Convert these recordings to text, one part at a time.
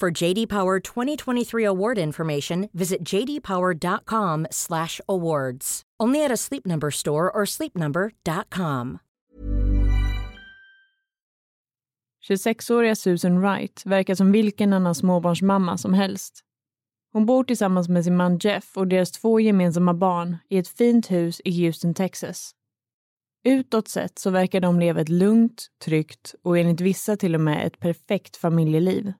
For JD Power 2023 award information, visit jdpower.com/awards. Only at a Sleep Number store or sleepnumber.com. 26-åriga Susan Wright verkar som vilken annan småbarnsmamma som helst. Hon bor tillsammans med sin man Jeff och deras två gemensamma barn i ett fint hus i Houston, Texas. Utåt sett så verkar de leva ett lugnt, tryggt och enligt vissa till och med ett perfekt familjeliv.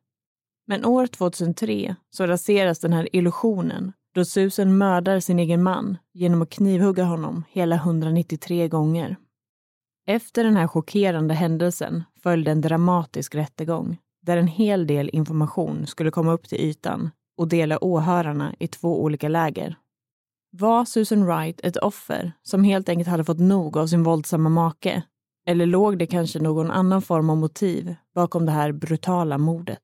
Men år 2003 så raseras den här illusionen då Susan mördar sin egen man genom att knivhugga honom hela 193 gånger. Efter den här chockerande händelsen följde en dramatisk rättegång där en hel del information skulle komma upp till ytan och dela åhörarna i två olika läger. Var Susan Wright ett offer som helt enkelt hade fått nog av sin våldsamma make? Eller låg det kanske någon annan form av motiv bakom det här brutala mordet?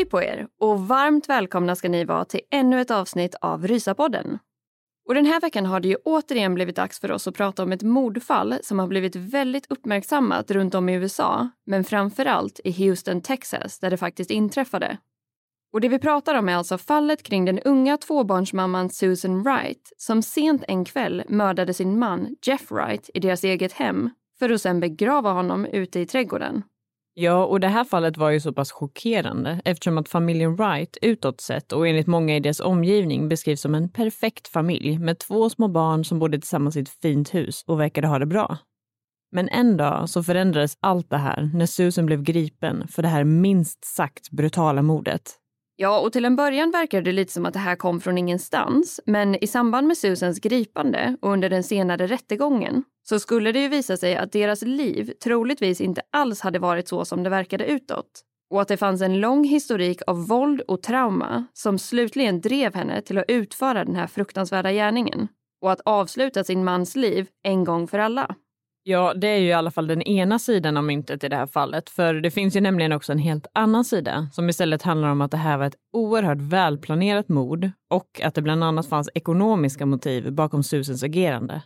Hej på er och varmt välkomna ska ni vara till ännu ett avsnitt av Rysapodden. Och den här veckan har det ju återigen blivit dags för oss att prata om ett mordfall som har blivit väldigt uppmärksammat runt om i USA, men framför allt i Houston, Texas, där det faktiskt inträffade. Och det vi pratar om är alltså fallet kring den unga tvåbarnsmamman Susan Wright som sent en kväll mördade sin man Jeff Wright i deras eget hem för att sen begrava honom ute i trädgården. Ja, och det här fallet var ju så pass chockerande eftersom att familjen Wright utåt sett och enligt många i deras omgivning beskrivs som en perfekt familj med två små barn som bodde tillsammans i ett fint hus och verkade ha det bra. Men en dag så förändrades allt det här när Susan blev gripen för det här minst sagt brutala mordet. Ja, och till en början verkade det lite som att det här kom från ingenstans. Men i samband med Susans gripande och under den senare rättegången så skulle det ju visa sig att deras liv troligtvis inte alls hade varit så som det verkade utåt. Och att det fanns en lång historik av våld och trauma som slutligen drev henne till att utföra den här fruktansvärda gärningen och att avsluta sin mans liv en gång för alla. Ja, det är ju i alla fall den ena sidan av myntet i det här fallet. För det finns ju nämligen också en helt annan sida som istället handlar om att det här var ett oerhört välplanerat mord och att det bland annat fanns ekonomiska motiv bakom Susans agerande.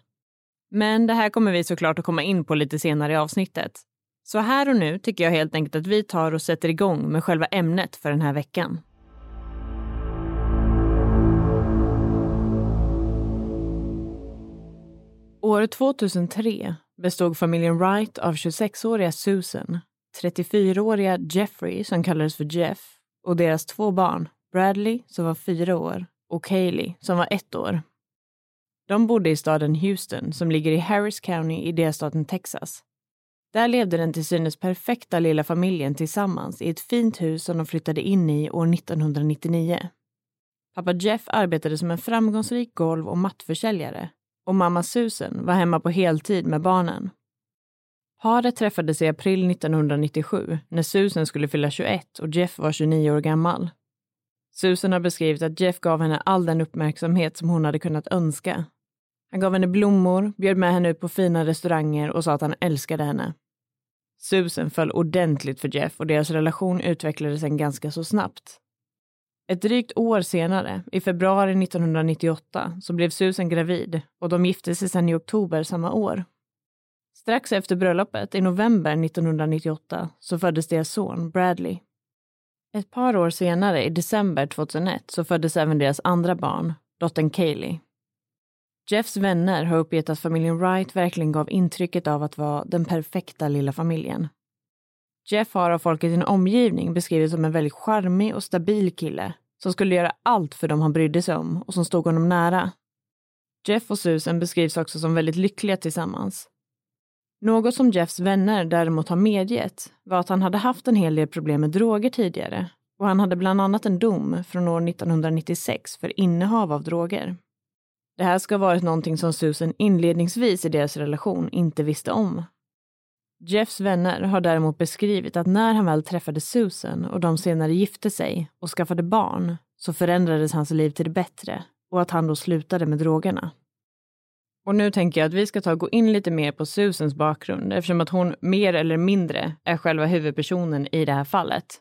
Men det här kommer vi såklart att komma in på lite senare i avsnittet. Så här och nu tycker jag helt enkelt att vi tar och sätter igång med själva ämnet för den här veckan. År 2003 bestod familjen Wright av 26-åriga Susan, 34-åriga Jeffrey som kallades för Jeff och deras två barn, Bradley som var fyra år och Kaylee som var ett år. De bodde i staden Houston som ligger i Harris County i delstaten Texas. Där levde den till synes perfekta lilla familjen tillsammans i ett fint hus som de flyttade in i år 1999. Pappa Jeff arbetade som en framgångsrik golv och mattförsäljare och mamma Susan var hemma på heltid med barnen. Paret träffades i april 1997 när Susan skulle fylla 21 och Jeff var 29 år gammal. Susan har beskrivit att Jeff gav henne all den uppmärksamhet som hon hade kunnat önska. Han gav henne blommor, bjöd med henne ut på fina restauranger och sa att han älskade henne. Susan föll ordentligt för Jeff och deras relation utvecklades sen ganska så snabbt. Ett drygt år senare, i februari 1998, så blev Susan gravid och de gifte sig sen i oktober samma år. Strax efter bröllopet, i november 1998, så föddes deras son Bradley. Ett par år senare, i december 2001, så föddes även deras andra barn, dottern Kaylee. Jeffs vänner har uppgett att familjen Wright verkligen gav intrycket av att vara den perfekta lilla familjen. Jeff har av folk i sin omgivning beskrivits som en väldigt charmig och stabil kille som skulle göra allt för dem han brydde sig om och som stod honom nära. Jeff och Susan beskrivs också som väldigt lyckliga tillsammans. Något som Jeffs vänner däremot har medgett var att han hade haft en hel del problem med droger tidigare och han hade bland annat en dom från år 1996 för innehav av droger. Det här ska ha varit någonting som Susan inledningsvis i deras relation inte visste om. Jeffs vänner har däremot beskrivit att när han väl träffade Susan och de senare gifte sig och skaffade barn så förändrades hans liv till det bättre och att han då slutade med drogerna. Och nu tänker jag att vi ska ta och gå in lite mer på Susans bakgrund eftersom att hon mer eller mindre är själva huvudpersonen i det här fallet.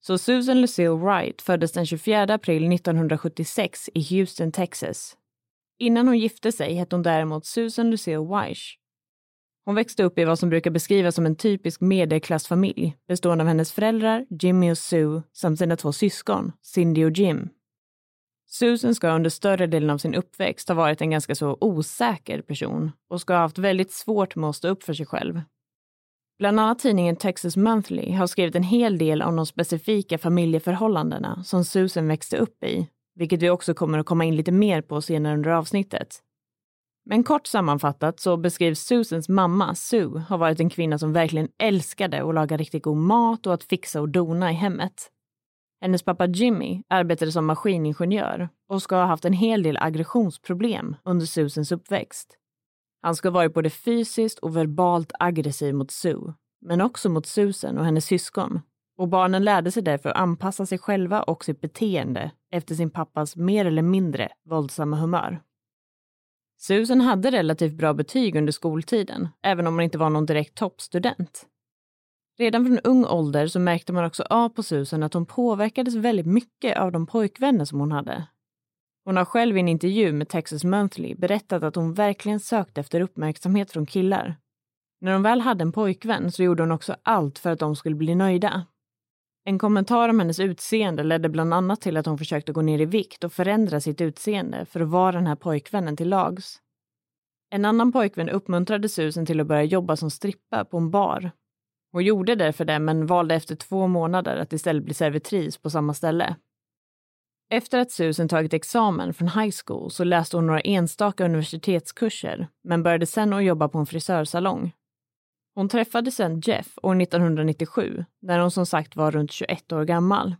Så Susan Lucille Wright föddes den 24 april 1976 i Houston, Texas Innan hon gifte sig hette hon däremot Susan Lucille Weish. Hon växte upp i vad som brukar beskrivas som en typisk medelklassfamilj bestående av hennes föräldrar, Jimmy och Sue, samt sina två syskon, Cindy och Jim. Susan ska under större delen av sin uppväxt ha varit en ganska så osäker person och ska ha haft väldigt svårt med att stå upp för sig själv. Bland annat tidningen Texas Monthly har skrivit en hel del om de specifika familjeförhållandena som Susan växte upp i vilket vi också kommer att komma in lite mer på senare under avsnittet. Men kort sammanfattat så beskrivs Susans mamma, Sue, ha varit en kvinna som verkligen älskade att laga riktigt god mat och att fixa och dona i hemmet. Hennes pappa Jimmy arbetade som maskiningenjör och ska ha haft en hel del aggressionsproblem under Susans uppväxt. Han ska ha varit både fysiskt och verbalt aggressiv mot Sue, men också mot Susan och hennes syskon och barnen lärde sig därför att anpassa sig själva och sitt beteende efter sin pappas mer eller mindre våldsamma humör. Susan hade relativt bra betyg under skoltiden, även om hon inte var någon direkt toppstudent. Redan från ung ålder så märkte man också av på Susan att hon påverkades väldigt mycket av de pojkvänner som hon hade. Hon har själv i en intervju med Texas Monthly berättat att hon verkligen sökte efter uppmärksamhet från killar. När hon väl hade en pojkvän så gjorde hon också allt för att de skulle bli nöjda. En kommentar om hennes utseende ledde bland annat till att hon försökte gå ner i vikt och förändra sitt utseende för att vara den här pojkvännen till lags. En annan pojkvän uppmuntrade Susan till att börja jobba som strippa på en bar. Hon gjorde därför det, men valde efter två månader att istället bli servitris på samma ställe. Efter att Susan tagit examen från high school så läste hon några enstaka universitetskurser, men började sen att jobba på en frisörsalong. Hon träffade sen Jeff år 1997 när hon som sagt var runt 21 år gammal.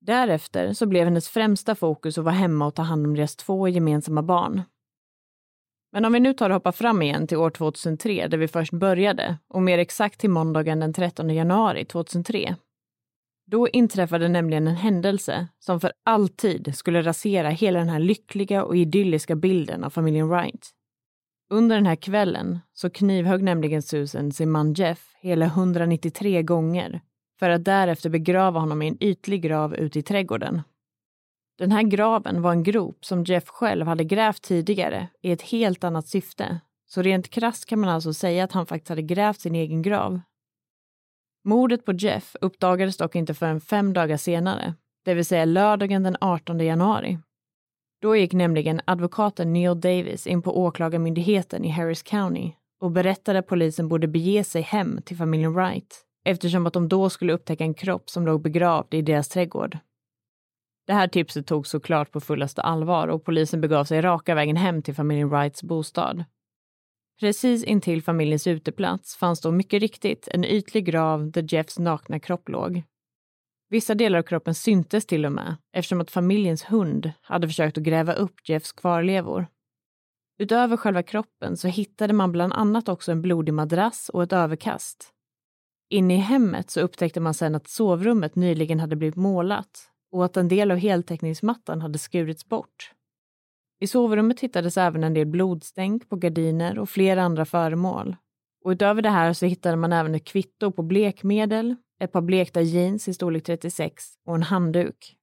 Därefter så blev hennes främsta fokus att vara hemma och ta hand om deras två gemensamma barn. Men om vi nu tar och hoppar fram igen till år 2003 där vi först började och mer exakt till måndagen den 13 januari 2003. Då inträffade nämligen en händelse som för alltid skulle rasera hela den här lyckliga och idylliska bilden av familjen Wright. Under den här kvällen så knivhögg nämligen Susan sin man Jeff hela 193 gånger för att därefter begrava honom i en ytlig grav ute i trädgården. Den här graven var en grop som Jeff själv hade grävt tidigare i ett helt annat syfte. Så rent krasst kan man alltså säga att han faktiskt hade grävt sin egen grav. Mordet på Jeff uppdagades dock inte förrän fem dagar senare, det vill säga lördagen den 18 januari. Då gick nämligen advokaten Neil Davis in på åklagarmyndigheten i Harris County och berättade att polisen borde bege sig hem till familjen Wright eftersom att de då skulle upptäcka en kropp som låg begravd i deras trädgård. Det här tipset togs såklart på fullaste allvar och polisen begav sig raka vägen hem till familjen Wrights bostad. Precis intill familjens uteplats fanns då mycket riktigt en ytlig grav där Jeffs nakna kropp låg. Vissa delar av kroppen syntes till och med eftersom att familjens hund hade försökt att gräva upp Jeffs kvarlevor. Utöver själva kroppen så hittade man bland annat också en blodig madrass och ett överkast. Inne i hemmet så upptäckte man sen att sovrummet nyligen hade blivit målat och att en del av heltäckningsmattan hade skurits bort. I sovrummet hittades även en del blodstänk på gardiner och flera andra föremål. Och utöver det här så hittade man även ett kvitto på blekmedel, ett par blekta jeans i storlek 36 och en handduk.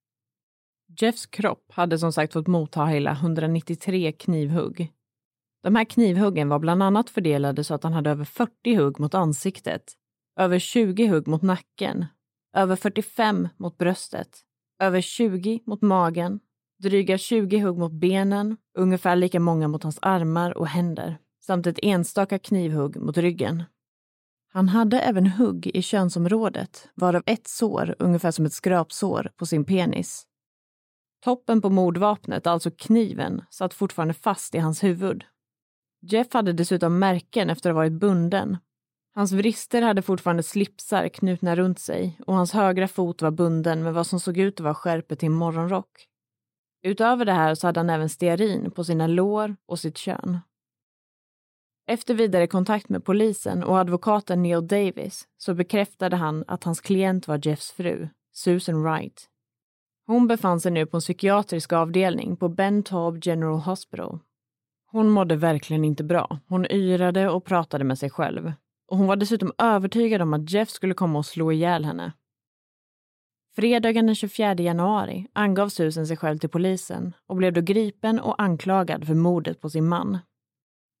Jeffs kropp hade som sagt fått motta hela 193 knivhugg. De här knivhuggen var bland annat fördelade så att han hade över 40 hugg mot ansiktet, över 20 hugg mot nacken, över 45 mot bröstet, över 20 mot magen, dryga 20 hugg mot benen, ungefär lika många mot hans armar och händer, samt ett enstaka knivhugg mot ryggen. Han hade även hugg i könsområdet, varav ett sår, ungefär som ett skrapsår, på sin penis. Toppen på mordvapnet, alltså kniven, satt fortfarande fast i hans huvud. Jeff hade dessutom märken efter att ha varit bunden. Hans vrister hade fortfarande slipsar knutna runt sig och hans högra fot var bunden med vad som såg ut att vara skärpet till en morgonrock. Utöver det här så hade han även stearin på sina lår och sitt kön. Efter vidare kontakt med polisen och advokaten Neil Davis så bekräftade han att hans klient var Jeffs fru, Susan Wright. Hon befann sig nu på en psykiatrisk avdelning på Ben Taub General Hospital. Hon mådde verkligen inte bra. Hon yrade och pratade med sig själv. Och hon var dessutom övertygad om att Jeff skulle komma och slå ihjäl henne. Fredagen den 24 januari angav Susan sig själv till polisen och blev då gripen och anklagad för mordet på sin man.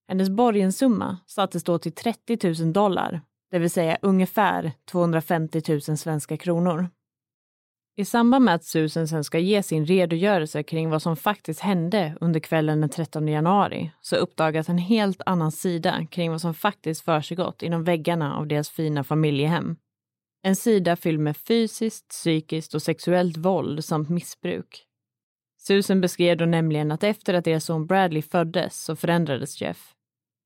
Hennes borgensumma sattes då till 30 000 dollar, det vill säga ungefär 250 000 svenska kronor. I samband med att Susan sen ska ge sin redogörelse kring vad som faktiskt hände under kvällen den 13 januari så uppdagas en helt annan sida kring vad som faktiskt försiggått inom väggarna av deras fina familjehem. En sida fylld med fysiskt, psykiskt och sexuellt våld samt missbruk. Susan beskrev då nämligen att efter att deras son Bradley föddes så förändrades Jeff.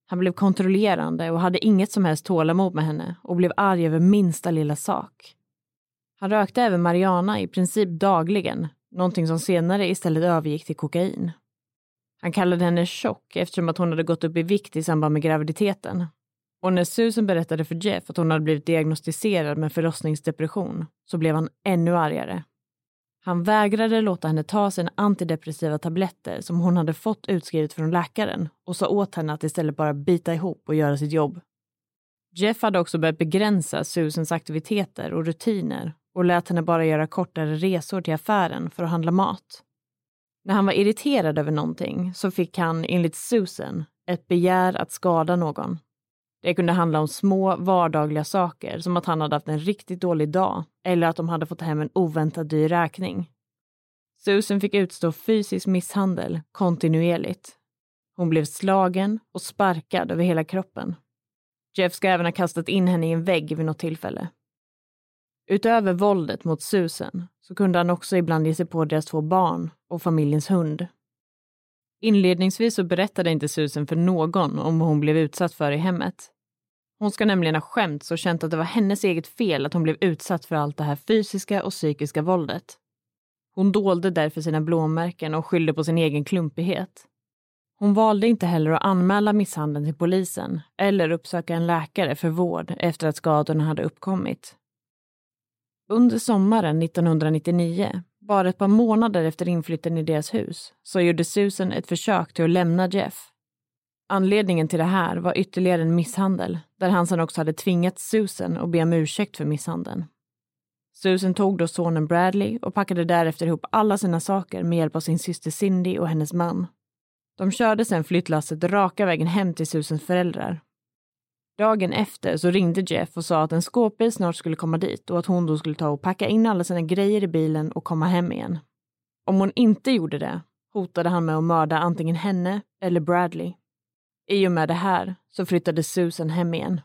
Han blev kontrollerande och hade inget som helst tålamod med henne och blev arg över minsta lilla sak. Han rökte även marijuana i princip dagligen, någonting som senare istället övergick till kokain. Han kallade henne tjock eftersom att hon hade gått upp i vikt i samband med graviditeten. Och när Susan berättade för Jeff att hon hade blivit diagnostiserad med förlossningsdepression så blev han ännu argare. Han vägrade låta henne ta sina antidepressiva tabletter som hon hade fått utskrivet från läkaren och sa åt henne att istället bara bita ihop och göra sitt jobb. Jeff hade också börjat begränsa Susans aktiviteter och rutiner och lät henne bara göra kortare resor till affären för att handla mat. När han var irriterad över någonting så fick han, enligt Susan, ett begär att skada någon. Det kunde handla om små vardagliga saker som att han hade haft en riktigt dålig dag eller att de hade fått hem en oväntat dyr räkning. Susan fick utstå fysisk misshandel kontinuerligt. Hon blev slagen och sparkad över hela kroppen. Jeff ska även ha kastat in henne i en vägg vid något tillfälle. Utöver våldet mot Susan så kunde han också ibland ge sig på deras två barn och familjens hund. Inledningsvis så berättade inte Susan för någon om vad hon blev utsatt för i hemmet. Hon ska nämligen ha skämts och känt att det var hennes eget fel att hon blev utsatt för allt det här fysiska och psykiska våldet. Hon dolde därför sina blåmärken och skyllde på sin egen klumpighet. Hon valde inte heller att anmäla misshandeln till polisen eller uppsöka en läkare för vård efter att skadorna hade uppkommit. Under sommaren 1999, bara ett par månader efter inflytten i deras hus, så gjorde Susan ett försök till att lämna Jeff. Anledningen till det här var ytterligare en misshandel, där han sen också hade tvingat Susan att be om ursäkt för misshandeln. Susan tog då sonen Bradley och packade därefter ihop alla sina saker med hjälp av sin syster Cindy och hennes man. De körde sedan flyttlasset raka vägen hem till Susans föräldrar Dagen efter så ringde Jeff och sa att en skåpbil snart skulle komma dit och att hon då skulle ta och packa in alla sina grejer i bilen och komma hem igen. Om hon inte gjorde det hotade han med att mörda antingen henne eller Bradley. I och med det här så flyttade Susan hem igen.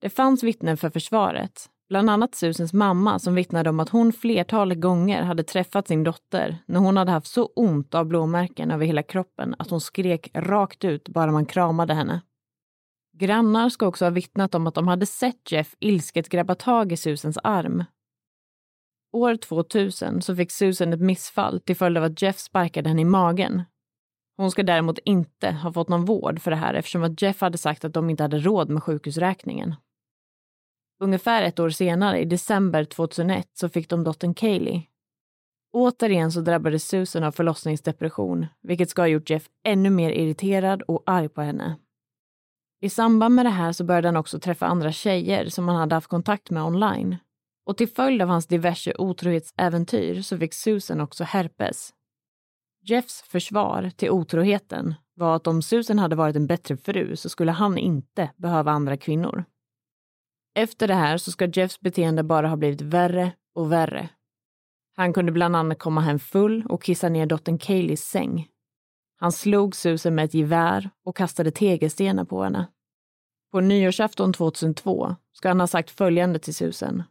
Det fanns vittnen för försvaret, bland annat Susans mamma som vittnade om att hon flertalet gånger hade träffat sin dotter när hon hade haft så ont av blåmärken över hela kroppen att hon skrek rakt ut bara man kramade henne. Grannar ska också ha vittnat om att de hade sett Jeff ilsket grabba tag i Susans arm. År 2000 så fick Susan ett missfall till följd av att Jeff sparkade henne i magen. Hon ska däremot inte ha fått någon vård för det här eftersom att Jeff hade sagt att de inte hade råd med sjukhusräkningen. Ungefär ett år senare, i december 2001, så fick de dottern Kaylee. Återigen så drabbades Susan av förlossningsdepression, vilket ska ha gjort Jeff ännu mer irriterad och arg på henne. I samband med det här så började han också träffa andra tjejer som han hade haft kontakt med online. Och till följd av hans diverse otrohetsäventyr så fick Susan också herpes. Jeffs försvar till otroheten var att om Susan hade varit en bättre fru så skulle han inte behöva andra kvinnor. Efter det här så ska Jeffs beteende bara ha blivit värre och värre. Han kunde bland annat komma hem full och kissa ner dottern Kayleys säng. Han slog Susan med ett gevär och kastade tegelstenar på henne. På nyårsafton 2002 ska han ha sagt följande till Susan.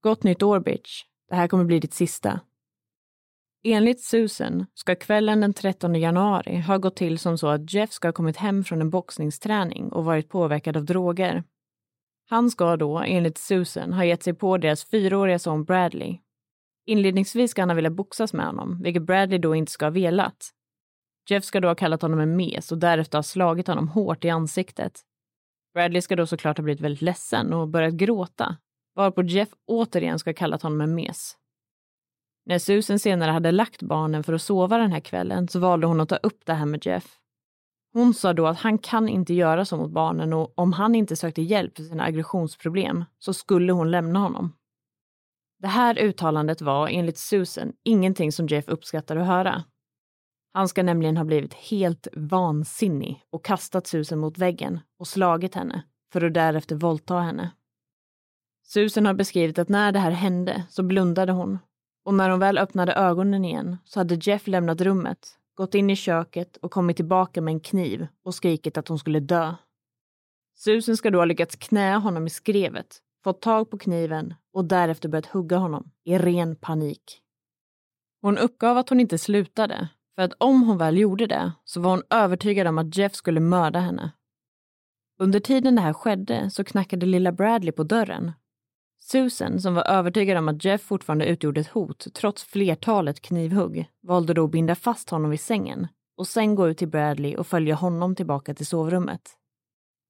Gott nytt år bitch. Det här kommer bli ditt sista. Enligt Susan ska kvällen den 13 januari ha gått till som så att Jeff ska ha kommit hem från en boxningsträning och varit påverkad av droger. Han ska då, enligt Susan, ha gett sig på deras fyraåriga son Bradley. Inledningsvis ska han ha velat boxas med honom, vilket Bradley då inte ska ha velat. Jeff ska då ha kallat honom en mes och därefter ha slagit honom hårt i ansiktet. Bradley ska då såklart ha blivit väldigt ledsen och börjat gråta, varpå Jeff återigen ska ha kallat honom en mes. När Susan senare hade lagt barnen för att sova den här kvällen så valde hon att ta upp det här med Jeff. Hon sa då att han kan inte göra så mot barnen och om han inte sökte hjälp för sina aggressionsproblem så skulle hon lämna honom. Det här uttalandet var enligt Susan ingenting som Jeff uppskattade att höra. Han ska nämligen ha blivit helt vansinnig och kastat Susan mot väggen och slagit henne för att därefter våldta henne. Susan har beskrivit att när det här hände så blundade hon och när hon väl öppnade ögonen igen så hade Jeff lämnat rummet, gått in i köket och kommit tillbaka med en kniv och skrikit att hon skulle dö. Susan ska då ha lyckats knä honom i skrevet, fått tag på kniven och därefter börjat hugga honom i ren panik. Hon uppgav att hon inte slutade, för att om hon väl gjorde det så var hon övertygad om att Jeff skulle mörda henne. Under tiden det här skedde så knackade lilla Bradley på dörren Susan, som var övertygad om att Jeff fortfarande utgjorde ett hot trots flertalet knivhugg, valde då att binda fast honom vid sängen och sen gå ut till Bradley och följa honom tillbaka till sovrummet.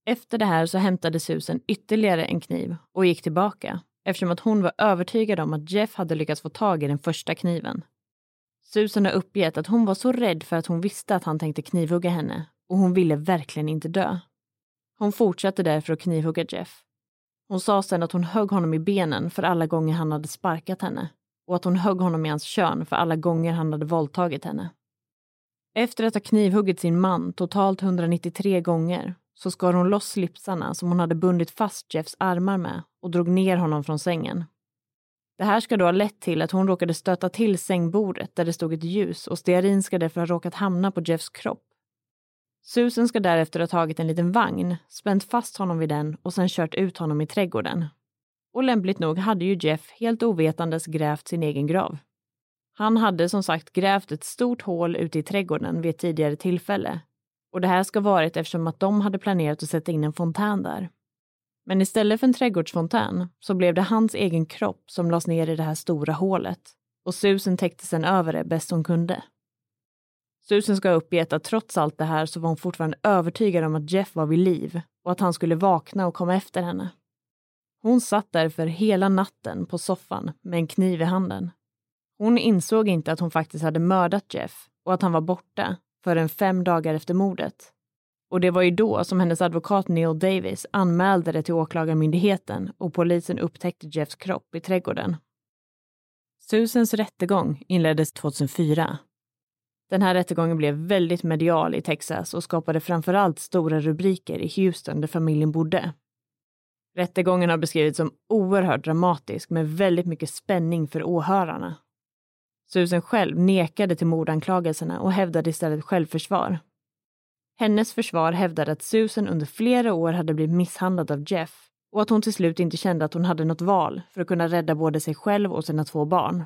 Efter det här så hämtade Susan ytterligare en kniv och gick tillbaka eftersom att hon var övertygad om att Jeff hade lyckats få tag i den första kniven. Susan har uppgett att hon var så rädd för att hon visste att han tänkte knivhugga henne och hon ville verkligen inte dö. Hon fortsatte därför att knivhugga Jeff hon sa sen att hon högg honom i benen för alla gånger han hade sparkat henne och att hon högg honom i hans kön för alla gånger han hade våldtagit henne. Efter att ha knivhuggit sin man totalt 193 gånger så skar hon loss slipsarna som hon hade bundit fast Jeffs armar med och drog ner honom från sängen. Det här ska då ha lett till att hon råkade stöta till sängbordet där det stod ett ljus och stearin ska därför ha råkat hamna på Jeffs kropp Susan ska därefter ha tagit en liten vagn, spänt fast honom vid den och sen kört ut honom i trädgården. Och lämpligt nog hade ju Jeff helt ovetandes grävt sin egen grav. Han hade som sagt grävt ett stort hål ute i trädgården vid ett tidigare tillfälle. Och det här ska varit eftersom att de hade planerat att sätta in en fontän där. Men istället för en trädgårdsfontän så blev det hans egen kropp som lades ner i det här stora hålet. Och Susan täckte sen över det bäst hon kunde. Susan ska ha uppgett att trots allt det här så var hon fortfarande övertygad om att Jeff var vid liv och att han skulle vakna och komma efter henne. Hon satt därför hela natten på soffan med en kniv i handen. Hon insåg inte att hon faktiskt hade mördat Jeff och att han var borta förrän fem dagar efter mordet. Och det var ju då som hennes advokat Neil Davis anmälde det till åklagarmyndigheten och polisen upptäckte Jeffs kropp i trädgården. Susans rättegång inleddes 2004 den här rättegången blev väldigt medial i Texas och skapade framförallt stora rubriker i Houston där familjen bodde. Rättegången har beskrivits som oerhört dramatisk med väldigt mycket spänning för åhörarna. Susan själv nekade till mordanklagelserna och hävdade istället självförsvar. Hennes försvar hävdade att Susan under flera år hade blivit misshandlad av Jeff och att hon till slut inte kände att hon hade något val för att kunna rädda både sig själv och sina två barn.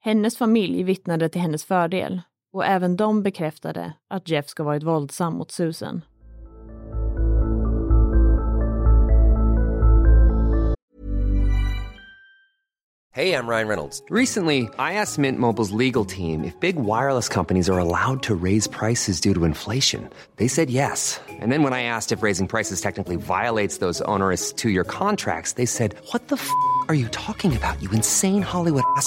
Hennes familj vittnade till hennes fördel och även de bekräftade att Jeff ska varit våldsam mot Susan. Hey, I'm Ryan Reynolds. Recently, I asked Mint Mobile's legal team if big wireless companies are allowed to raise prices due to inflation. They said yes. And then when I asked if raising prices technically violates those onerous two-year contracts, they said, "What the f*** are you talking about? You insane Hollywood ass."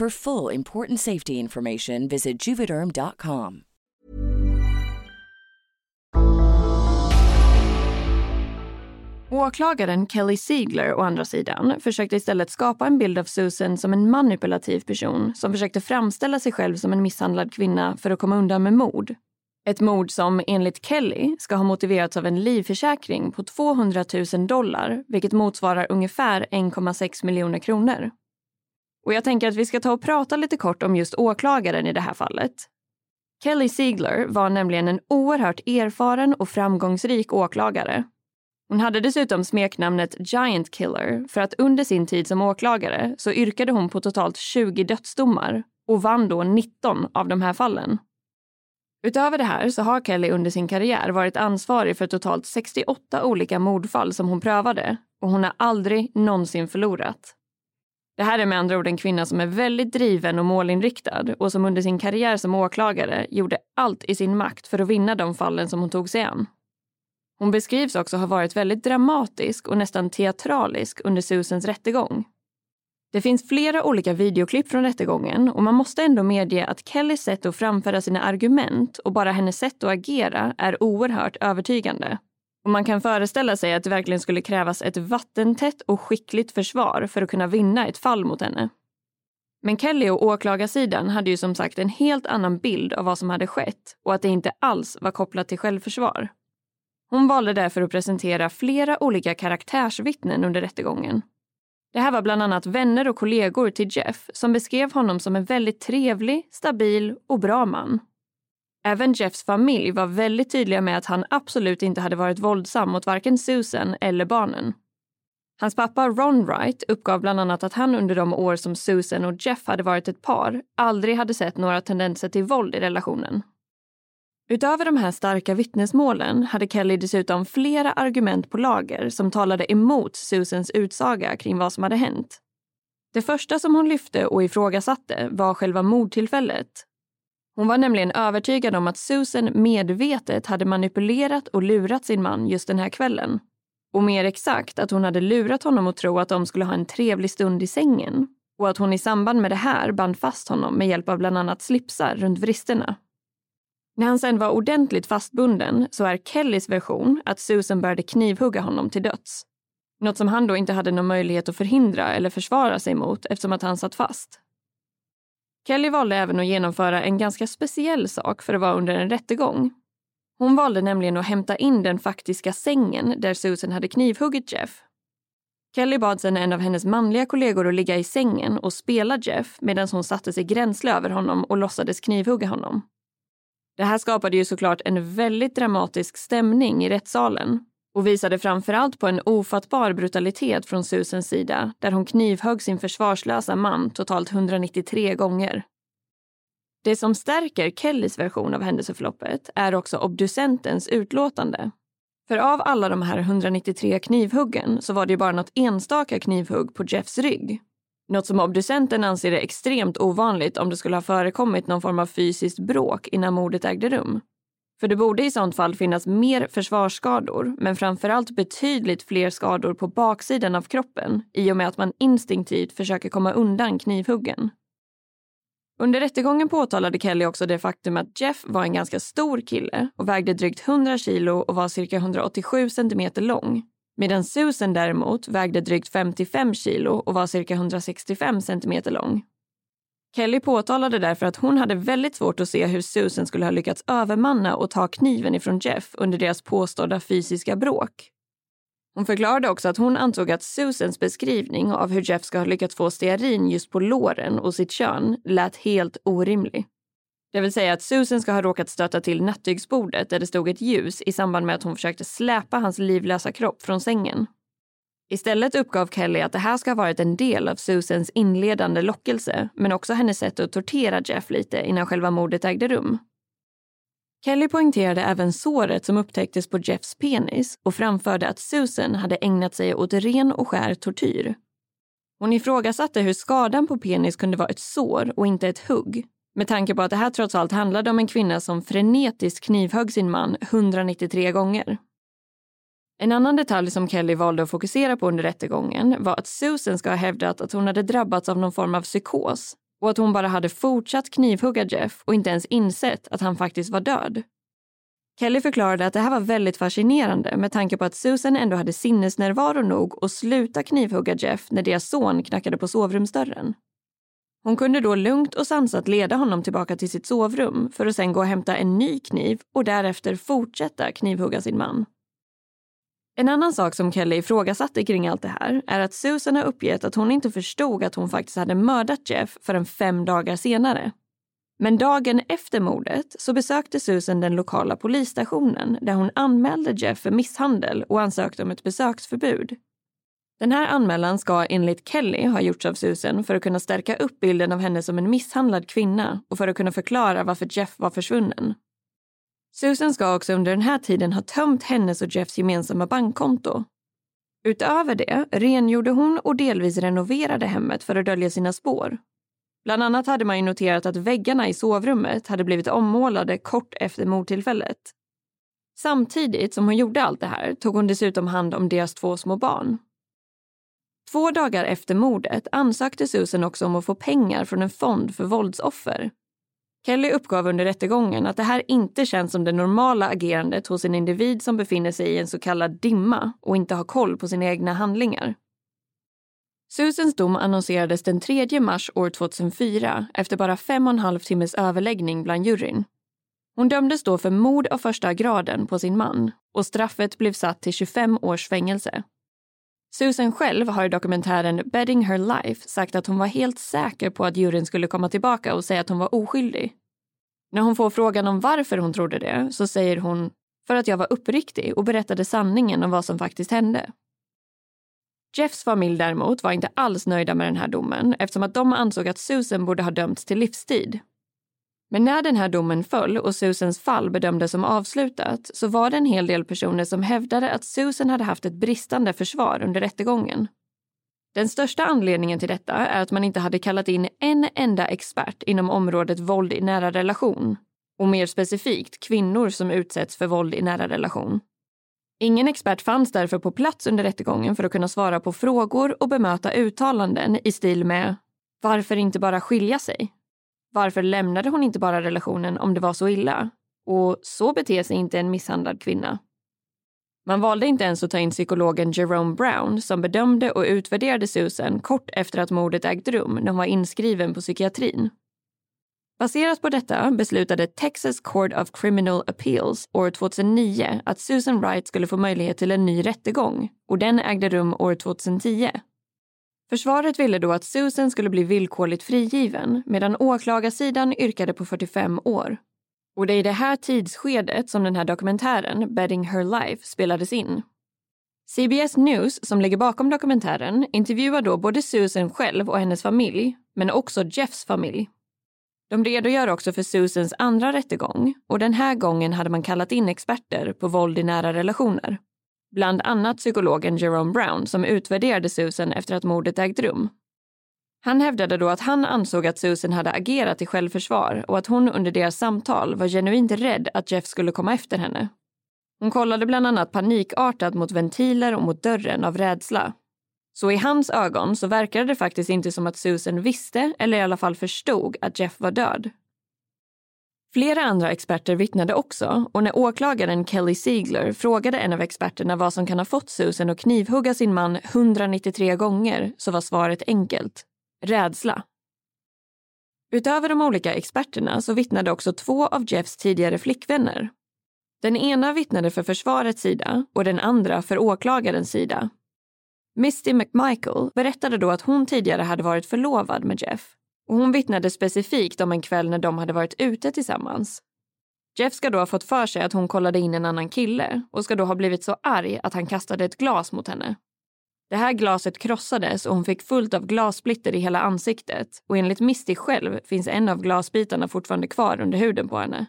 For full important safety information, visit juvederm.com. Åklagaren Kelly Siegler, å andra sidan försökte istället skapa en bild av Susan som en manipulativ person som försökte framställa sig själv som en misshandlad kvinna för att komma undan med mord. Ett mord som enligt Kelly ska ha motiverats av en livförsäkring på 200 000 dollar vilket motsvarar ungefär 1,6 miljoner kronor. Och jag tänker att vi ska ta och prata lite kort om just åklagaren i det här fallet. Kelly Ziegler var nämligen en oerhört erfaren och framgångsrik åklagare. Hon hade dessutom smeknamnet Giant Killer för att under sin tid som åklagare så yrkade hon på totalt 20 dödsdomar och vann då 19 av de här fallen. Utöver det här så har Kelly under sin karriär varit ansvarig för totalt 68 olika mordfall som hon prövade och hon har aldrig någonsin förlorat. Det här är med andra ord en kvinna som är väldigt driven och målinriktad och som under sin karriär som åklagare gjorde allt i sin makt för att vinna de fallen som hon tog sig an. Hon beskrivs också ha varit väldigt dramatisk och nästan teatralisk under Susans rättegång. Det finns flera olika videoklipp från rättegången och man måste ändå medge att Kellys sätt att framföra sina argument och bara hennes sätt att agera är oerhört övertygande. Och man kan föreställa sig att det verkligen skulle krävas ett vattentätt och skickligt försvar för att kunna vinna ett fall mot henne. Men Kelly och åklagarsidan hade ju som sagt en helt annan bild av vad som hade skett och att det inte alls var kopplat till självförsvar. Hon valde därför att presentera flera olika karaktärsvittnen under rättegången. Det här var bland annat vänner och kollegor till Jeff som beskrev honom som en väldigt trevlig, stabil och bra man. Även Jeffs familj var väldigt tydliga med att han absolut inte hade varit våldsam mot varken Susan eller barnen. Hans pappa Ron Wright uppgav bland annat att han under de år som Susan och Jeff hade varit ett par aldrig hade sett några tendenser till våld i relationen. Utöver de här starka vittnesmålen hade Kelly dessutom flera argument på lager som talade emot Susans utsaga kring vad som hade hänt. Det första som hon lyfte och ifrågasatte var själva mordtillfället. Hon var nämligen övertygad om att Susan medvetet hade manipulerat och lurat sin man just den här kvällen. Och mer exakt att hon hade lurat honom att tro att de skulle ha en trevlig stund i sängen och att hon i samband med det här band fast honom med hjälp av bland annat slipsar runt vristerna. När han sen var ordentligt fastbunden så är Kellys version att Susan började knivhugga honom till döds. Något som han då inte hade någon möjlighet att förhindra eller försvara sig mot eftersom att han satt fast. Kelly valde även att genomföra en ganska speciell sak för att vara under en rättegång. Hon valde nämligen att hämta in den faktiska sängen där Susan hade knivhuggit Jeff. Kelly bad sedan en av hennes manliga kollegor att ligga i sängen och spela Jeff medan hon satte sig gränsle över honom och låtsades knivhugga honom. Det här skapade ju såklart en väldigt dramatisk stämning i rättssalen och visade framförallt på en ofattbar brutalitet från Susans sida där hon knivhögg sin försvarslösa man totalt 193 gånger. Det som stärker Kellys version av händelseförloppet är också obducentens utlåtande. För av alla de här 193 knivhuggen så var det ju bara något enstaka knivhugg på Jeffs rygg. Något som obducenten anser är extremt ovanligt om det skulle ha förekommit någon form av fysiskt bråk innan mordet ägde rum. För det borde i sånt fall finnas mer försvarsskador, men framförallt betydligt fler skador på baksidan av kroppen i och med att man instinktivt försöker komma undan knivhuggen. Under rättegången påtalade Kelly också det faktum att Jeff var en ganska stor kille och vägde drygt 100 kilo och var cirka 187 centimeter lång. Medan Susan däremot vägde drygt 55 kilo och var cirka 165 centimeter lång. Kelly påtalade därför att hon hade väldigt svårt att se hur Susan skulle ha lyckats övermanna och ta kniven ifrån Jeff under deras påstådda fysiska bråk. Hon förklarade också att hon antog att Susans beskrivning av hur Jeff ska ha lyckats få stearin just på låren och sitt kön lät helt orimlig. Det vill säga att Susan ska ha råkat stöta till nattduksbordet där det stod ett ljus i samband med att hon försökte släpa hans livlösa kropp från sängen. Istället uppgav Kelly att det här ska ha varit en del av Susans inledande lockelse men också hennes sätt att tortera Jeff lite innan själva mordet ägde rum. Kelly poängterade även såret som upptäcktes på Jeffs penis och framförde att Susan hade ägnat sig åt ren och skär tortyr. Hon ifrågasatte hur skadan på penis kunde vara ett sår och inte ett hugg med tanke på att det här trots allt handlade om en kvinna som frenetiskt knivhögg sin man 193 gånger. En annan detalj som Kelly valde att fokusera på under rättegången var att Susan ska ha hävdat att hon hade drabbats av någon form av psykos och att hon bara hade fortsatt knivhugga Jeff och inte ens insett att han faktiskt var död. Kelly förklarade att det här var väldigt fascinerande med tanke på att Susan ändå hade sinnesnärvaro nog att sluta knivhugga Jeff när deras son knackade på sovrumsdörren. Hon kunde då lugnt och sansat leda honom tillbaka till sitt sovrum för att sen gå och hämta en ny kniv och därefter fortsätta knivhugga sin man. En annan sak som Kelly ifrågasatte kring allt det här är att Susan har uppgett att hon inte förstod att hon faktiskt hade mördat Jeff förrän fem dagar senare. Men dagen efter mordet så besökte Susan den lokala polisstationen där hon anmälde Jeff för misshandel och ansökte om ett besöksförbud. Den här anmälan ska enligt Kelly ha gjorts av Susan för att kunna stärka upp bilden av henne som en misshandlad kvinna och för att kunna förklara varför Jeff var försvunnen. Susan ska också under den här tiden ha tömt hennes och Jeffs gemensamma bankkonto. Utöver det rengjorde hon och delvis renoverade hemmet för att dölja sina spår. Bland annat hade man ju noterat att väggarna i sovrummet hade blivit ommålade kort efter mordtillfället. Samtidigt som hon gjorde allt det här tog hon dessutom hand om deras två små barn. Två dagar efter mordet ansökte Susan också om att få pengar från en fond för våldsoffer Kelly uppgav under rättegången att det här inte känns som det normala agerandet hos en individ som befinner sig i en så kallad dimma och inte har koll på sina egna handlingar. Susans dom annonserades den 3 mars år 2004 efter bara fem och en halv timmes överläggning bland juryn. Hon dömdes då för mord av första graden på sin man och straffet blev satt till 25 års fängelse. Susan själv har i dokumentären Bedding Her Life sagt att hon var helt säker på att juryn skulle komma tillbaka och säga att hon var oskyldig. När hon får frågan om varför hon trodde det så säger hon för att jag var uppriktig och berättade sanningen om vad som faktiskt hände. Jeffs familj däremot var inte alls nöjda med den här domen eftersom att de ansåg att Susan borde ha dömts till livstid. Men när den här domen föll och Susans fall bedömdes som avslutat så var det en hel del personer som hävdade att Susan hade haft ett bristande försvar under rättegången. Den största anledningen till detta är att man inte hade kallat in en enda expert inom området våld i nära relation och mer specifikt kvinnor som utsätts för våld i nära relation. Ingen expert fanns därför på plats under rättegången för att kunna svara på frågor och bemöta uttalanden i stil med “Varför inte bara skilja sig?” Varför lämnade hon inte bara relationen om det var så illa? Och så beter sig inte en misshandlad kvinna. Man valde inte ens att ta in psykologen Jerome Brown som bedömde och utvärderade Susan kort efter att mordet ägt rum när hon var inskriven på psykiatrin. Baserat på detta beslutade Texas Court of Criminal Appeals år 2009 att Susan Wright skulle få möjlighet till en ny rättegång och den ägde rum år 2010. Försvaret ville då att Susan skulle bli villkorligt frigiven medan åklagarsidan yrkade på 45 år. Och det är i det här tidsskedet som den här dokumentären Bedding Her Life spelades in. CBS News, som ligger bakom dokumentären, intervjuar då både Susan själv och hennes familj, men också Jeffs familj. De redogör också för Susans andra rättegång och den här gången hade man kallat in experter på våld i nära relationer. Bland annat psykologen Jerome Brown som utvärderade Susan efter att mordet ägt rum. Han hävdade då att han ansåg att Susan hade agerat i självförsvar och att hon under deras samtal var genuint rädd att Jeff skulle komma efter henne. Hon kollade bland annat panikartat mot ventiler och mot dörren av rädsla. Så i hans ögon så verkade det faktiskt inte som att Susan visste, eller i alla fall förstod, att Jeff var död. Flera andra experter vittnade också och när åklagaren Kelly Siegler frågade en av experterna vad som kan ha fått Susan att knivhugga sin man 193 gånger så var svaret enkelt. Rädsla. Utöver de olika experterna så vittnade också två av Jeffs tidigare flickvänner. Den ena vittnade för försvarets sida och den andra för åklagarens sida. Misty McMichael berättade då att hon tidigare hade varit förlovad med Jeff och hon vittnade specifikt om en kväll när de hade varit ute tillsammans. Jeff ska då ha fått för sig att hon kollade in en annan kille och ska då ha blivit så arg att han kastade ett glas mot henne. Det här glaset krossades och hon fick fullt av glassplitter i hela ansiktet och enligt Misty själv finns en av glasbitarna fortfarande kvar under huden på henne.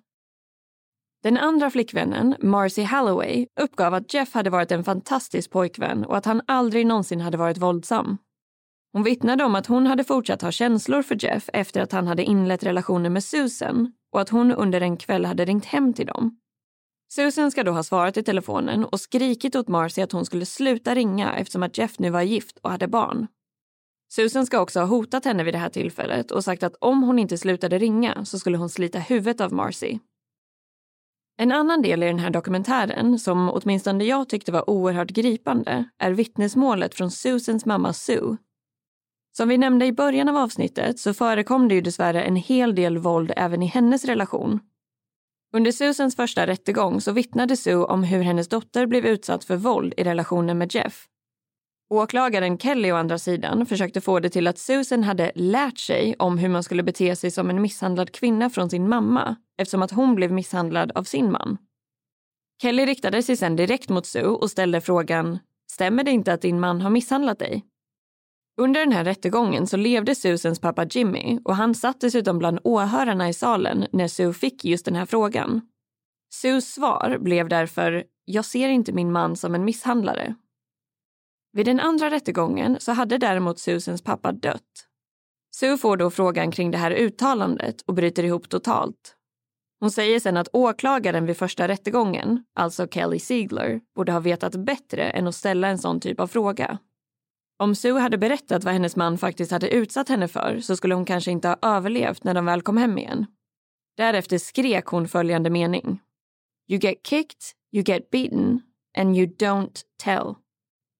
Den andra flickvännen, Marcy Halloway, uppgav att Jeff hade varit en fantastisk pojkvän och att han aldrig någonsin hade varit våldsam. Hon vittnade om att hon hade fortsatt ha känslor för Jeff efter att han hade inlett relationen med Susan och att hon under en kväll hade ringt hem till dem. Susan ska då ha svarat i telefonen och skrikit åt Marcy att hon skulle sluta ringa eftersom att Jeff nu var gift och hade barn. Susan ska också ha hotat henne vid det här tillfället och sagt att om hon inte slutade ringa så skulle hon slita huvudet av Marcy. En annan del i den här dokumentären, som åtminstone jag tyckte var oerhört gripande, är vittnesmålet från Susans mamma Sue. Som vi nämnde i början av avsnittet så förekom det ju dessvärre en hel del våld även i hennes relation. Under Susans första rättegång så vittnade Sue om hur hennes dotter blev utsatt för våld i relationen med Jeff. Åklagaren Kelly å andra sidan försökte få det till att Susan hade lärt sig om hur man skulle bete sig som en misshandlad kvinna från sin mamma eftersom att hon blev misshandlad av sin man. Kelly riktade sig sen direkt mot Sue och ställde frågan Stämmer det inte att din man har misshandlat dig? Under den här rättegången så levde Susans pappa Jimmy och han satt dessutom bland åhörarna i salen när Sue fick just den här frågan. Sues svar blev därför “Jag ser inte min man som en misshandlare”. Vid den andra rättegången så hade däremot Susans pappa dött. Sue får då frågan kring det här uttalandet och bryter ihop totalt. Hon säger sen att åklagaren vid första rättegången, alltså Kelly Siegler, borde ha vetat bättre än att ställa en sån typ av fråga. Om Sue hade berättat vad hennes man faktiskt hade utsatt henne för så skulle hon kanske inte ha överlevt när de väl kom hem igen. Därefter skrek hon följande mening. You get kicked, you get beaten and you don't tell.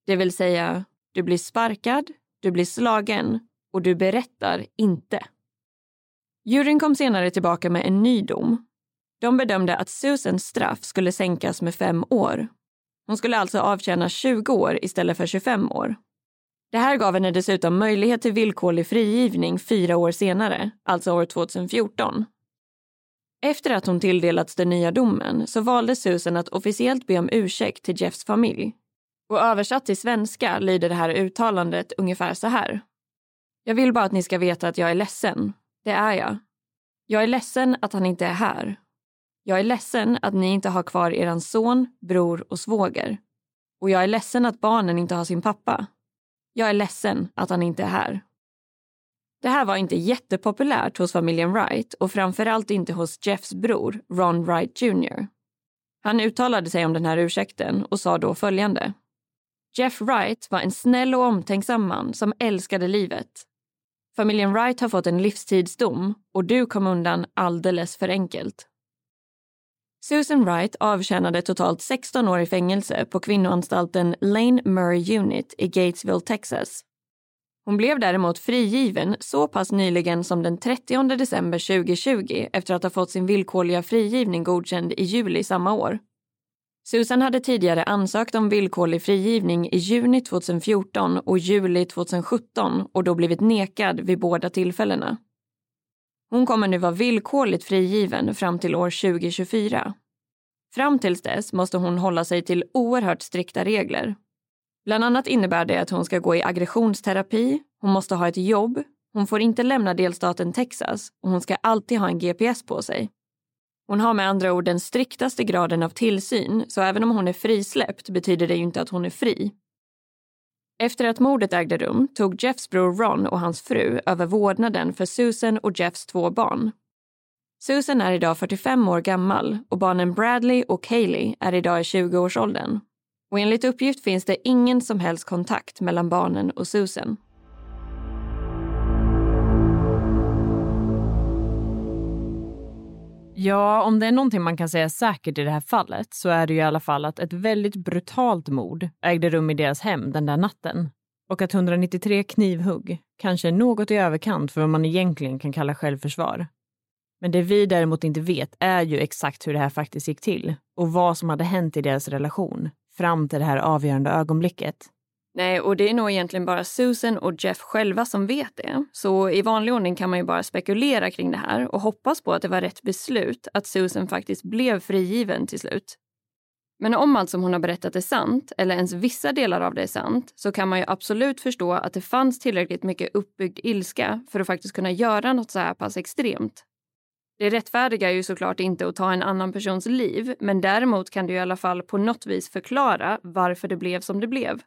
Det vill säga, du blir sparkad, du blir slagen och du berättar inte. Juryn kom senare tillbaka med en ny dom. De bedömde att Susans straff skulle sänkas med fem år. Hon skulle alltså avtjäna 20 år istället för 25 år. Det här gav henne dessutom möjlighet till villkorlig frigivning fyra år senare, alltså år 2014. Efter att hon tilldelats den nya domen så valde Susan att officiellt be om ursäkt till Jeffs familj. Och översatt till svenska lyder det här uttalandet ungefär så här. Jag vill bara att ni ska veta att jag är ledsen. Det är jag. Jag är ledsen att han inte är här. Jag är ledsen att ni inte har kvar eran son, bror och svåger. Och jag är ledsen att barnen inte har sin pappa. Jag är ledsen att han inte är här. Det här var inte jättepopulärt hos familjen Wright och framförallt inte hos Jeffs bror Ron Wright Jr. Han uttalade sig om den här ursäkten och sa då följande. Jeff Wright var en snäll och omtänksam man som älskade livet. Familjen Wright har fått en livstidsdom och du kom undan alldeles för enkelt. Susan Wright avtjänade totalt 16 år i fängelse på kvinnoanstalten Lane Murray Unit i Gatesville, Texas. Hon blev däremot frigiven så pass nyligen som den 30 december 2020 efter att ha fått sin villkorliga frigivning godkänd i juli samma år. Susan hade tidigare ansökt om villkorlig frigivning i juni 2014 och juli 2017 och då blivit nekad vid båda tillfällena. Hon kommer nu vara villkorligt frigiven fram till år 2024. Fram tills dess måste hon hålla sig till oerhört strikta regler. Bland annat innebär det att hon ska gå i aggressionsterapi, hon måste ha ett jobb, hon får inte lämna delstaten Texas och hon ska alltid ha en GPS på sig. Hon har med andra ord den striktaste graden av tillsyn, så även om hon är frisläppt betyder det ju inte att hon är fri. Efter att mordet ägde rum tog Jeffs bror Ron och hans fru över vårdnaden för Susan och Jeffs två barn. Susan är idag 45 år gammal och barnen Bradley och Kaylee är idag i 20-årsåldern. Och enligt uppgift finns det ingen som helst kontakt mellan barnen och Susan. Ja, om det är någonting man kan säga säkert i det här fallet så är det ju i alla fall att ett väldigt brutalt mord ägde rum i deras hem den där natten. Och att 193 knivhugg kanske är något i överkant för vad man egentligen kan kalla självförsvar. Men det vi däremot inte vet är ju exakt hur det här faktiskt gick till och vad som hade hänt i deras relation fram till det här avgörande ögonblicket. Nej, och det är nog egentligen bara Susan och Jeff själva som vet det. Så i vanlig ordning kan man ju bara spekulera kring det här och hoppas på att det var rätt beslut att Susan faktiskt blev frigiven till slut. Men om allt som hon har berättat är sant, eller ens vissa delar av det är sant, så kan man ju absolut förstå att det fanns tillräckligt mycket uppbyggd ilska för att faktiskt kunna göra något så här pass extremt. Det rättfärdiga är ju såklart inte att ta en annan persons liv, men däremot kan det i alla fall på något vis förklara varför det blev som det blev.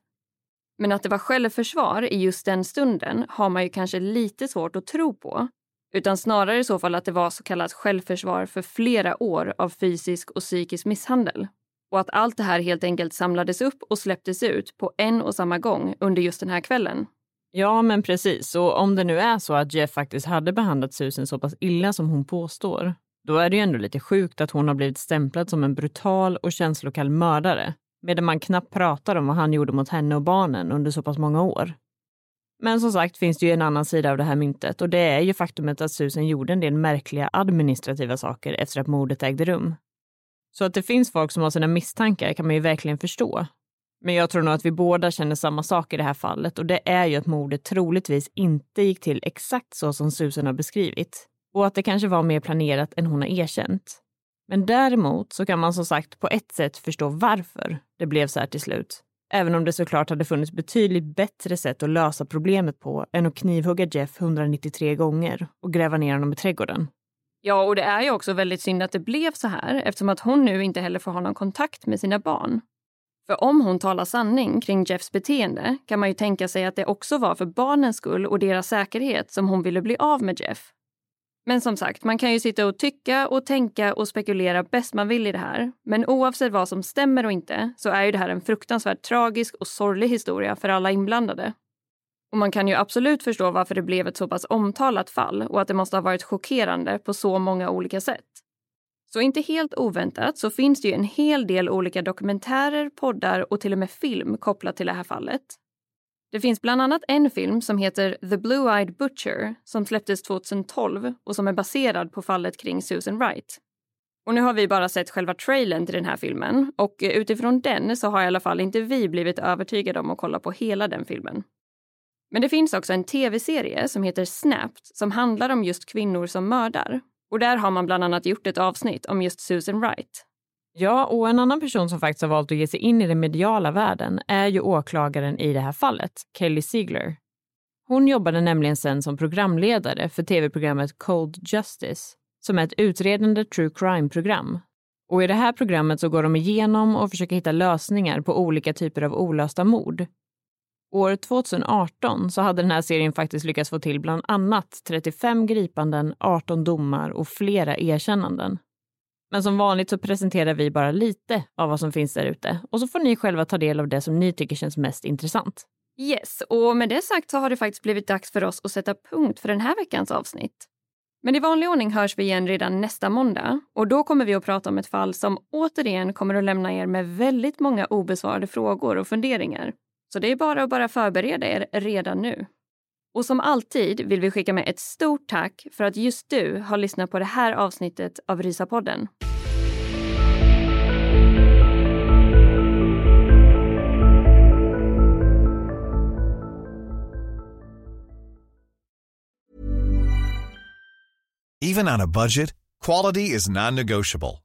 Men att det var självförsvar i just den stunden har man ju kanske lite svårt att tro på. Utan snarare i så fall att det var så kallat självförsvar för flera år av fysisk och psykisk misshandel. Och att allt det här helt enkelt samlades upp och släpptes ut på en och samma gång under just den här kvällen. Ja, men precis. Och om det nu är så att Jeff faktiskt hade behandlat Susan så pass illa som hon påstår, då är det ju ändå lite sjukt att hon har blivit stämplad som en brutal och känslokall mördare medan man knappt pratar om vad han gjorde mot henne och barnen under så pass många år. Men som sagt finns det ju en annan sida av det här myntet och det är ju faktumet att Susan gjorde en del märkliga administrativa saker efter att mordet ägde rum. Så att det finns folk som har sina misstankar kan man ju verkligen förstå. Men jag tror nog att vi båda känner samma sak i det här fallet och det är ju att mordet troligtvis inte gick till exakt så som Susan har beskrivit och att det kanske var mer planerat än hon har erkänt. Men däremot så kan man som sagt på ett sätt förstå varför det blev så här till slut. Även om det såklart hade funnits betydligt bättre sätt att lösa problemet på än att knivhugga Jeff 193 gånger och gräva ner honom i trädgården. Ja, och det är ju också väldigt synd att det blev så här eftersom att hon nu inte heller får ha någon kontakt med sina barn. För om hon talar sanning kring Jeffs beteende kan man ju tänka sig att det också var för barnens skull och deras säkerhet som hon ville bli av med Jeff. Men som sagt, man kan ju sitta och tycka och tänka och spekulera bäst man vill i det här. Men oavsett vad som stämmer och inte så är ju det här en fruktansvärt tragisk och sorglig historia för alla inblandade. Och man kan ju absolut förstå varför det blev ett så pass omtalat fall och att det måste ha varit chockerande på så många olika sätt. Så inte helt oväntat så finns det ju en hel del olika dokumentärer, poddar och till och med film kopplat till det här fallet. Det finns bland annat en film som heter The Blue-Eyed Butcher som släpptes 2012 och som är baserad på fallet kring Susan Wright. Och nu har vi bara sett själva trailern till den här filmen och eh, utifrån den så har i alla fall inte vi blivit övertygade om att kolla på hela den filmen. Men det finns också en tv-serie som heter Snapped som handlar om just kvinnor som mördar. Och där har man bland annat gjort ett avsnitt om just Susan Wright. Ja, och en annan person som faktiskt har valt att ge sig in i den mediala världen är ju åklagaren i det här fallet, Kelly Ziegler. Hon jobbade nämligen sen som programledare för tv-programmet Cold Justice, som är ett utredande true crime-program. Och i det här programmet så går de igenom och försöker hitta lösningar på olika typer av olösta mord. År 2018 så hade den här serien faktiskt lyckats få till bland annat 35 gripanden, 18 domar och flera erkännanden. Men som vanligt så presenterar vi bara lite av vad som finns där ute och så får ni själva ta del av det som ni tycker känns mest intressant. Yes, och med det sagt så har det faktiskt blivit dags för oss att sätta punkt för den här veckans avsnitt. Men i vanlig ordning hörs vi igen redan nästa måndag och då kommer vi att prata om ett fall som återigen kommer att lämna er med väldigt många obesvarade frågor och funderingar. Så det är bara att bara förbereda er redan nu. Och som alltid vill vi skicka med ett stort tack för att just du har lyssnat på det här avsnittet av Rysapodden. Even on a budget, quality is non-negotiable.